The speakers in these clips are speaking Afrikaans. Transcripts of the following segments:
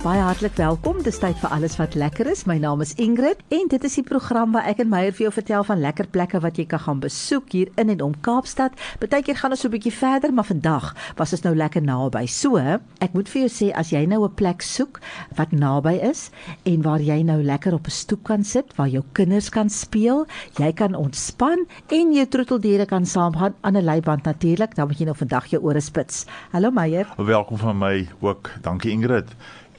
Baie hartlik welkom. Dis tyd vir alles wat lekker is. My naam is Ingrid en dit is die program waar ek en Meyer vir jou vertel van lekker plekke wat jy kan gaan besoek hier in en om Kaapstad. Partykeer gaan ons so 'n bietjie verder, maar vandag was ons nou lekker naby. So, ek moet vir jou sê as jy nou 'n plek soek wat naby is en waar jy nou lekker op 'n stoep kan sit, waar jou kinders kan speel, jy kan ontspan en jou troeteldiere kan saamgaan aan 'n leiband natuurlik, dan moet jy nou vandag jou ore spits. Hallo Meyer. Welkom van my ook. Dankie Ingrid.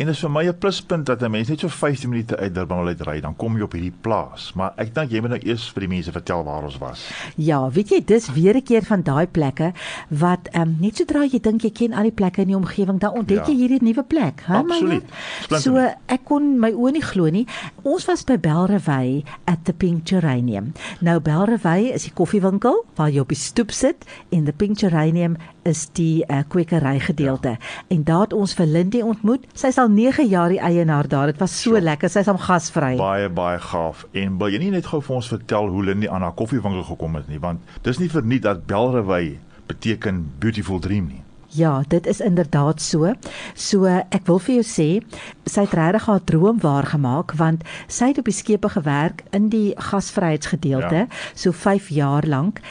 En dit is vir my 'n pluspunt dat 'n mens net so 15 minute uit Durban wil uitry, dan kom jy op hierdie plaas. Maar ek dink jy moet nou eers vir die mense vertel waar ons was. Ja, weet jy, dis weer 'n keer van daai plekke wat ehm um, net sodra jy dink jy ken al die plekke in die omgewing, dan ontdek ja. jy hierdie nuwe plek, hè, Absoluut. So ek kon my oë nie glo nie. Ons was by Belrewey at the Pink Geranium. Nou Belrewey is die koffiewinkel waar jy op die stoep sit en the Pink Geranium is die uh, kwekery gedeelte. Ja. En daar het ons vir Lindy ontmoet. Sy's al 9 jaar die eienaar daar. Dit was so, so lekker. Sy's hom gasvry. Baie baie gaaf. En wil jy nie net gou vir ons vertel hoe Lindy aan haar koffiewinkel gekom het nie, want dis nie vir niks dat Belrewey beteken beautiful dream nie. Ja, dit is inderdaad so. So ek wil vir jou sê, sy het regtig haar droom waar gemaak want sy het op die skepe gewerk in die gasvryheidsgedeelte ja. so 5 jaar lank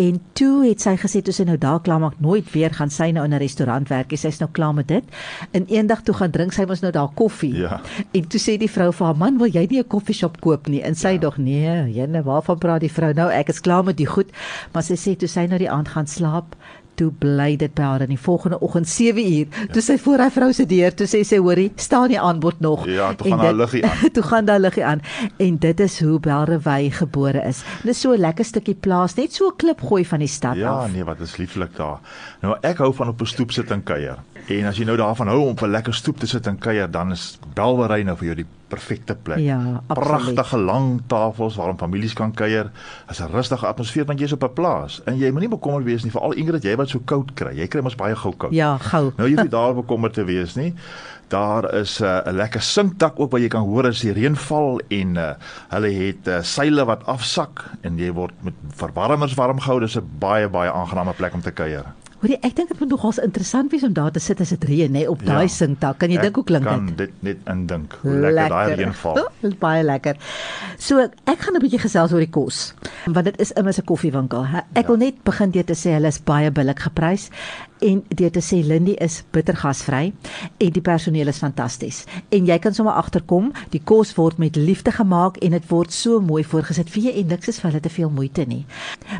en toe het sy gesê toe sy nou daar klaar maak nooit weer gaan sy nou in 'n restaurant werk. Sy's nou klaar met dit. En eendag toe gaan drink sy mos nou daar koffie. Ja. En toe sê die vrou vir haar man, "Wil jy nie 'n koffieshop koop nie?" En sy ja. dog, "Nee, jene, waarvan praat die vrou nou? Ek is klaar met die goed." Maar sy sê toe sy nou die aand gaan slaap, toe bly dit by haar in die volgende oggend 7 uur. Ja. Toe sy voor haar vrou se deur, toe sê sy hoorie, staan die aanbod nog. Ja, toe gaan daar liggie aan. toe gaan daar liggie aan. En dit is hoe Belrewey gebore is. Dit is so 'n lekker stukkie plaas, net so 'n klip gooi van die stad ja, af. Ja, nee, wat is lieflik daar. Nou ek hou van op 'n stoep sit en kuier. En as jy nou daarvan hou om op 'n lekker stoep te sit en kuier, dan is Belrewey nou vir jou die perfekte plek. Ja, Pragtige lang tafels waarom families kan kuier. Is 'n rustige atmosfeer want jy's op 'n plaas. En jy moenie bekommerd wees nie veral Ingrid, jy wat so koud kry. Jy kry mos baie gou koud. Ja, gou. Nou jy hoef daar bekommerd te wees nie. Daar is eh, 'n uh, lekker sinkdak ook waar jy kan hoor as die reën val en uh, hulle het uh, seile wat afsak en jy word met verwarmers warm gehou. Dis 'n baie baie aangename plek om te kuier. Hoorie, ek dink dit moet nogals interessant wees om daar te sit as dit reën, nê, op daai ja, sinkdak. Kan jy dink hoe klink dit? Kan dit net indink hoe lekker, lekker daai reën val. Dit is baie lekker. So, ek gaan 'n bietjie gesels oor die kos. Want dit is immers 'n koffiewinkel. Ek ja. wil net begin deur te sê hulle is baie billik geprys en deur te sê Lindy is bittergasvry en die personeel is fantasties. En jy kan sommer agterkom, die kos word met liefde gemaak en dit word so mooi voorgesit vir jou en niks is vir hulle te veel moeite nie.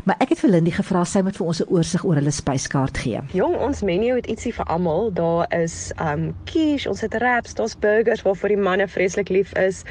Maar ek het vir Lindy gevra sy moet vir ons 'n oorsig oor hulle spyskaart kaart gee. Jong, ons menu het ietsie vir almal. Daar is um quiche, ons het wraps, daar's burgers waarvoor die manne vreeslik lief is.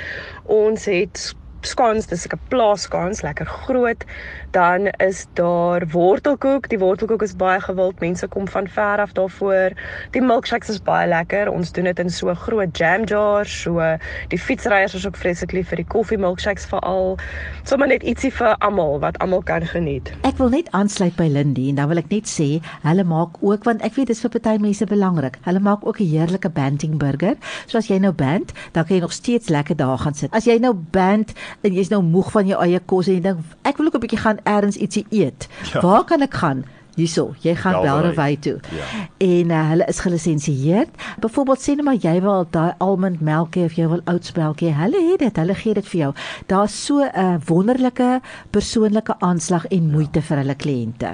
Ons het skans, dis 'n plaaskans, lekker groot. Dan is daar wortelkoek. Die wortelkoek is baie gewild. Mense kom van ver af daarvoor. Die milkshakes is baie lekker. Ons doen dit in so groot jam jars. So die fietsryers is ook vreeslik lief vir die koffie milkshakes veral. Sommige net ietsie vir almal wat almal kan geniet. Ek wil net aansluit by Lindy en dan wil ek net sê, hulle maak ook want ek weet dit is vir party mense belangrik. Hulle maak ook 'n heerlike banting burger. So as jy nou band, dan kan jy nog steeds lekker daar gaan sit. As jy nou band en jy's nou moeg van jou eie kos en jy dink ek wil ook 'n bietjie gaan eers ietsie eet. Ja. Waar kan ek gaan? Hierso, jy gaan Belrewey toe. Ja. En uh, hulle is gelisensieer. Byvoorbeeld sê net maar jy wil daai almond melk hê of jy wil oats melk hê. Hulle het dit, hulle gee dit vir jou. Daar's so 'n uh, wonderlike persoonlike aanslag en moeite ja. vir hulle kliënte.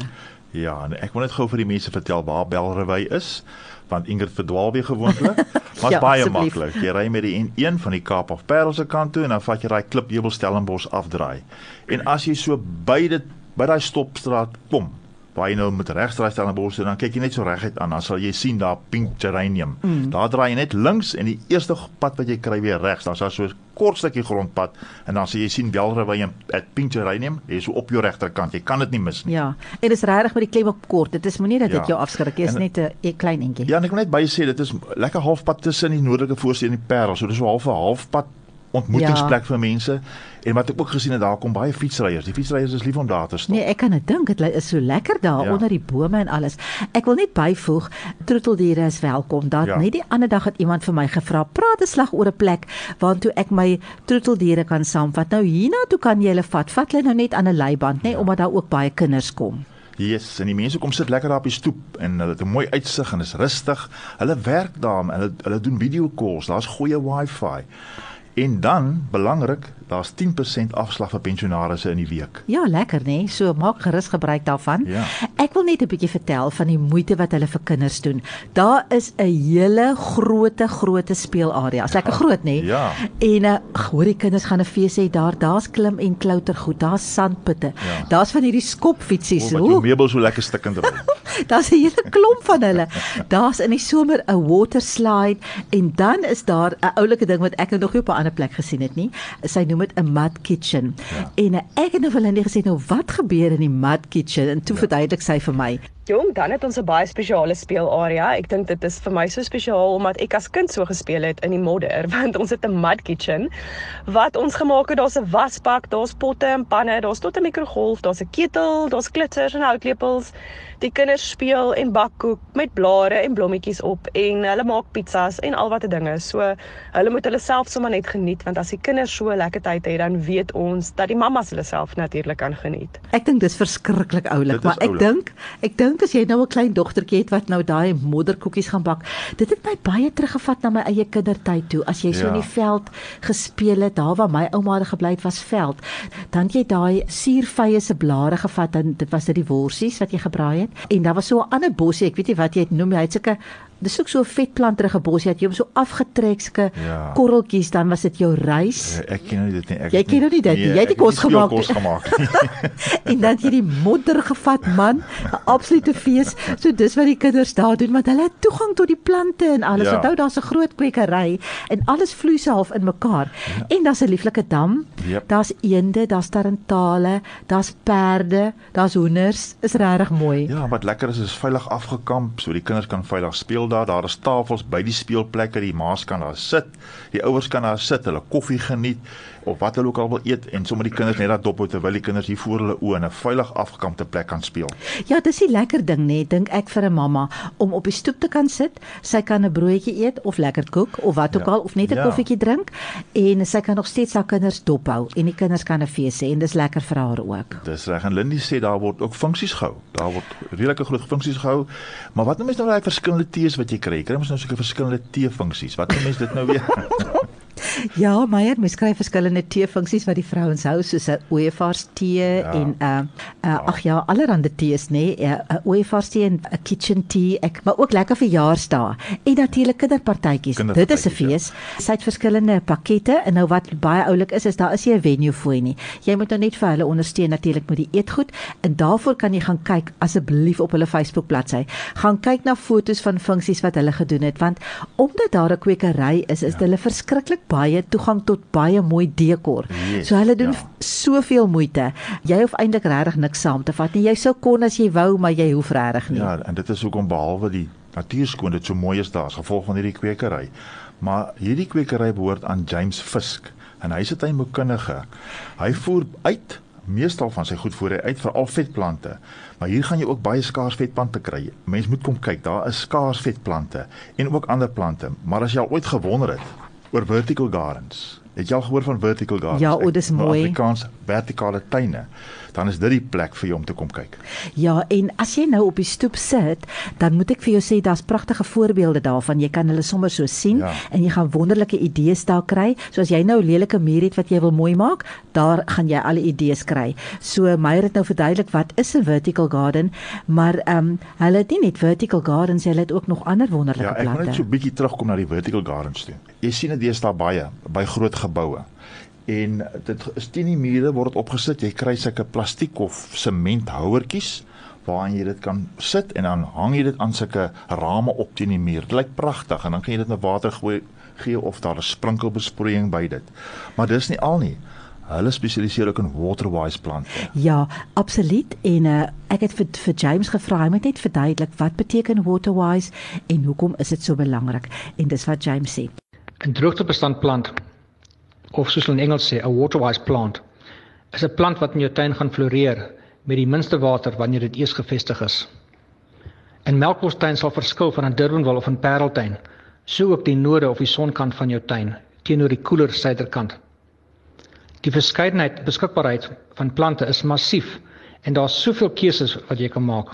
Ja, en ek wil net gou vir die mense vertel waar Belrewey is want Ingrid verdwaal weer gewoonlik. Maar ja, baie maklik. Jy ry met die N1 van die Kaap of Parel se kant toe en dan vat jy daai klipheuwel Stellenbosch afdraai. En as jy so by dit by daai stopstraat kom, waar jy nou met regsdraai Stellenbosch en dan kyk jy net so reguit aan, dan sal jy sien daar Pink Geranium. Mm. Daar draai jy net links en die eerste pad wat jy kry weer regs, dan's daar so 'n kort stukkie grondpad en dan sien jy sien Belrewey en at Pink Geranium, jy is so op jou regterkant. Jy kan dit nie mis nie. Ja. En dit is regtig met die klem op kort. Dit is moenie dat dit ja. jou afskrik. Dit is net 'n klein entjie. Ja, en ek wil net by sê dit is lekker halfpad tussen die noordelike voorste en die Parel. So dis so half 'n halfpad ontmoetingsplek ja. vir mense. En wat ek ook gesien het, daar kom baie fietsryers. Die fietsryers is lief om daar te stop. Nee, ek kan dit dink, dit is so lekker daar ja. onder die bome en alles. Ek wil net byvoeg, troeteldiere is welkom. Dat ja. net die ander dag het iemand vir my gevra, "Praat 'n slag oor 'n plek waartoe ek my troeteldiere kan saamvat." Nou hiernatoe kan jy hulle vat. Vat hulle nou net aan 'n leiband, nê, nee, ja. omdat daar ook baie kinders kom. Yes, en die mense kom sit lekker daar op die stoep en hulle het 'n mooi uitsig en is rustig. Hulle werk daar, hulle hulle doen video calls. Daar's goeie wifi. En dan belangrik, daar's 10% afslag vir pensionaarsse in die week. Ja, lekker nê. Nee? So maak gerus gebruik daarvan. Ja. Ek wil net 'n bietjie vertel van die moeite wat hulle vir kinders doen. Daar is 'n hele groote groote speelarea. Is lekker groot nê? Nee? Ja. En uh, hoor die kinders gaan 'n fees hê daar. Daar's klim en klouter goed. Daar's sandputte. Ja. Daar's van hierdie skopfietsies. Hoe wat meubels so lekker stikkend raak. daar's 'n hele klomp van hulle. Daar's in die somer 'n water slide en dan is daar 'n oulike ding wat ek nog nie op 'n ander plek gesien het nie. Sy noem dit 'n mud kitchen. Ja. En ek het nou vir hulle gesê nou wat gebeur in die mud kitchen en toe ja. verduidelik sy vir my. Jong, dan het ons 'n baie spesiale speelarea. Ek dink dit is vir my so spesiaal omdat ek as kind so gespeel het in die modder, want ons het 'n mud kitchen wat ons gemaak het. Daar's 'n wasbak, daar's potte en panne, daar's tot 'n mikrogolf, daar's 'n ketel, daar's klitsers en houtlepels. Die kinders speel en bak koek met blare en blommetjies op en hulle maak pizzas en al watte dinge. So hulle moet hulle self sommer net geniet want as die kinders so lekker tyd het, dan weet ons dat die mammas hulle self natuurlik kan geniet. Ek dink dis verskriklik oulik, maar ek dink ek dink dink as jy nou 'n klein dogtertjie het wat nou daai modderkoekies gaan bak, dit het my baie teruggevat na my eie kindertyd toe. As jy so ja. in die veld gespeel het, daar waar my ouma gebly het was veld, dan jy daai suurvye se blare gevat en dit was dit die worsies wat jy gebraai het. En daar was so 'n ander bosie, ek weet nie wat jy dit noem, hy het sulke dis ook so 'n vetplanterige bosie wat jy hom so afgetrek sulke ja. korreltjies dan was dit jou rys. Ja, ek ken nou dit nie. Ek jy ken nou nie dit nie. Nee, jy het die kos gemaak. Kos gemaak. en dan jy die modder gevat man, 'n absolute fees. So dis wat die kinders daar doen want hulle het toegang tot die plante en alles. Ja. Onthou daar's 'n groot kwekery en alles vloei se half in mekaar. Ja. En daar's 'n lieflike dam. Yep. Daar's eende, daar's tarantale, daar's perde, daar's hoenders. Is regtig mooi. Ja, wat lekker is is veilig afgekamp so die kinders kan veilig speel speel daar, daar is tafels by die speelplekke, die ma's kan daar sit, die ouers kan daar sit, hulle koffie geniet of wat hulle ook al wil eet en sommer die kinders net daar dop hou terwyl die kinders hier voor hulle oë in 'n veilig afgekampte plek kan speel. Ja, dis 'n lekker ding nê, nee, dink ek vir 'n mamma om op die stoep te kan sit, sy kan 'n broodjie eet of lekker kook of wat ook ja. al of net 'n ja. koffietjie drink en sy kan nog steeds haar kinders dop hou en die kinders kan 'n fees hê en dis lekker vir haar ook. Dis reg en Lindy sê daar word ook funksies gehou. Daar word redelike groot funksies gehou. Maar wat nou is nou daai verskillende tees wat jy kry? Kry mens nou seker verskillende tee funksies. Wat nou mens dit nou weer? Ja, Meyer, mens skryf verskillende tee-funksies wat die vrouens hou soos 'n ooievars tee ja. en 'n uh, uh, ag ja, allerlei tees nê, nee, 'n uh, ooievars tee en 'n kitchen tea, ek maar ook lekker vir verjaarsdae en natuurlik kinderpartytjies. Dit is 'n fees. Ja. Sy het verskillende pakkette en nou wat baie oulik is is daar is nie 'n venue fooi nie. Jy moet nou net vir hulle ondersteun natuurlik met die eetgoed en daarvoor kan jy gaan kyk asseblief op hulle Facebook bladsy. Gaan kyk na foto's van funksies wat hulle gedoen het want omdat daar 'n kwekery is, is ja. hulle verskriklik baie toegang tot baie mooi dekor. Yes, so hulle doen ja. soveel moeite. Jy hoef eintlik regtig niks saam te vat nie. Jy sou kon as jy wou, maar jy hoef regtig nie. Ja, en dit is hoekom behalwe die natuurskoon dit so mooi is daar as gevolg van hierdie kwekery. Maar hierdie kwekery behoort aan James Fisk en hy is 'n tuinboukundige. Hy voer uit meestal van sy goed voor uit vir al vetplante. Maar hier gaan jy ook baie skaars vetplante kry. Mense moet kom kyk, daar is skaars vetplante en ook ander plante. Maar as jy al ooit gewonder het oor vertical gardens, het jy al gehoor van vertical gardens? Ja, o, dis mooi. Afrikaans vertikale tuine dan is dit die plek vir jou om te kom kyk. Ja, en as jy nou op die stoep sit, dan moet ek vir jou sê daar's pragtige voorbeelde daarvan. Jy kan hulle sommer so sien ja. en jy gaan wonderlike idees daar kry. So as jy nou 'n lelike muur het wat jy wil mooi maak, daar gaan jy al die idees kry. So Meyer het nou verduidelik wat is 'n vertical garden, maar ehm um, hulle het nie net vertical gardens, hulle het ook nog ander wonderlike plante. Ja, ek wil net so 'n bietjie terugkom na die vertical gardens toe. Jy sien dit deesdae baie by groot geboue en dit is teen die mure word opgesit. Jy kry sulke plastiek of sementhouertjies waarin jy dit kan sit en dan hang jy dit aan sulke rame op teen die muur. Dit lyk pragtig en dan kan jy dit met water gooi gee of daar 'n sprinkelbesproeiing by dit. Maar dis nie al nie. Hulle spesialiseer ook in waterwise plante. Ja, absoluut. En uh, ek het vir, vir James gevra, hy moet net verduidelik wat beteken waterwise en hoekom is dit so belangrik? En dis wat James sê. 'n Droogtebestand plant of soos hulle in Engels sê, 'n water-wise plant, is 'n plant wat in jou tuin gaan floreer met die minste water wanneer dit eers gevestig is. 'n Melkbostuin sal verskil van 'n Durbanville of 'n Pareltuin, so ook die noorde of die sonkant van jou tuin teenoor die koeler suiderkant. Die verskeidenheid beskikbaarheid van plante is massief En daar's soveel keuses wat jy kan maak.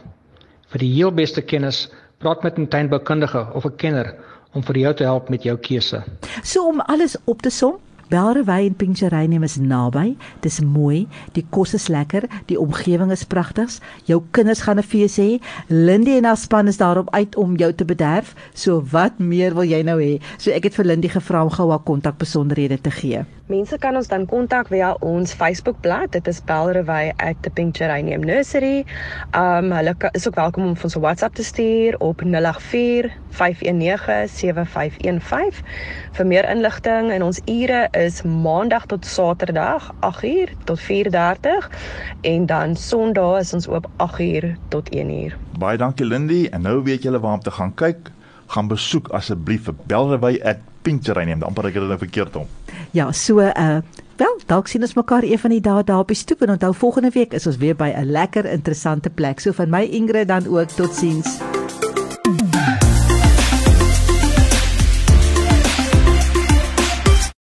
Vir die heel beste kennis, praat met 'n tuinboukundige of 'n kenner om vir jou te help met jou keuse. So om alles op te som, Belrewy en Pinkcherryneem is naby. Dis mooi, die kos is lekker, die omgewing is pragtig. Jou kinders gaan 'n fees hê. Lindy en haar span is daarop uit om jou te bederf. So wat meer wil jy nou hê? So ek het vir Lindy gevra om gou haar kontakbesonderhede te gee. Mense kan ons dan kontak via ons Facebookblad. Dit is Belrewy at the Pinkcherryneem Nursery. Um hulle is ook welkom om ons 'n WhatsApp te stuur op 084 519 7515 vir meer inligting en ons ure is maandag tot saterdag 8uur tot 4:30 en dan sonderdag is ons oop 8uur tot 1uur. Baie dankie Lindy en nou weet julle waar om te gaan kyk. Gaan besoek asseblief vir Belrewy at Pinkcherry neem. amper ek dit nou verkeerd om. Ja, so uh wel, dalk sien ons mekaar een van die dae daar op die stoep en onthou volgende week is ons weer by 'n lekker interessante plek. So van my Ingrid dan ook totsiens.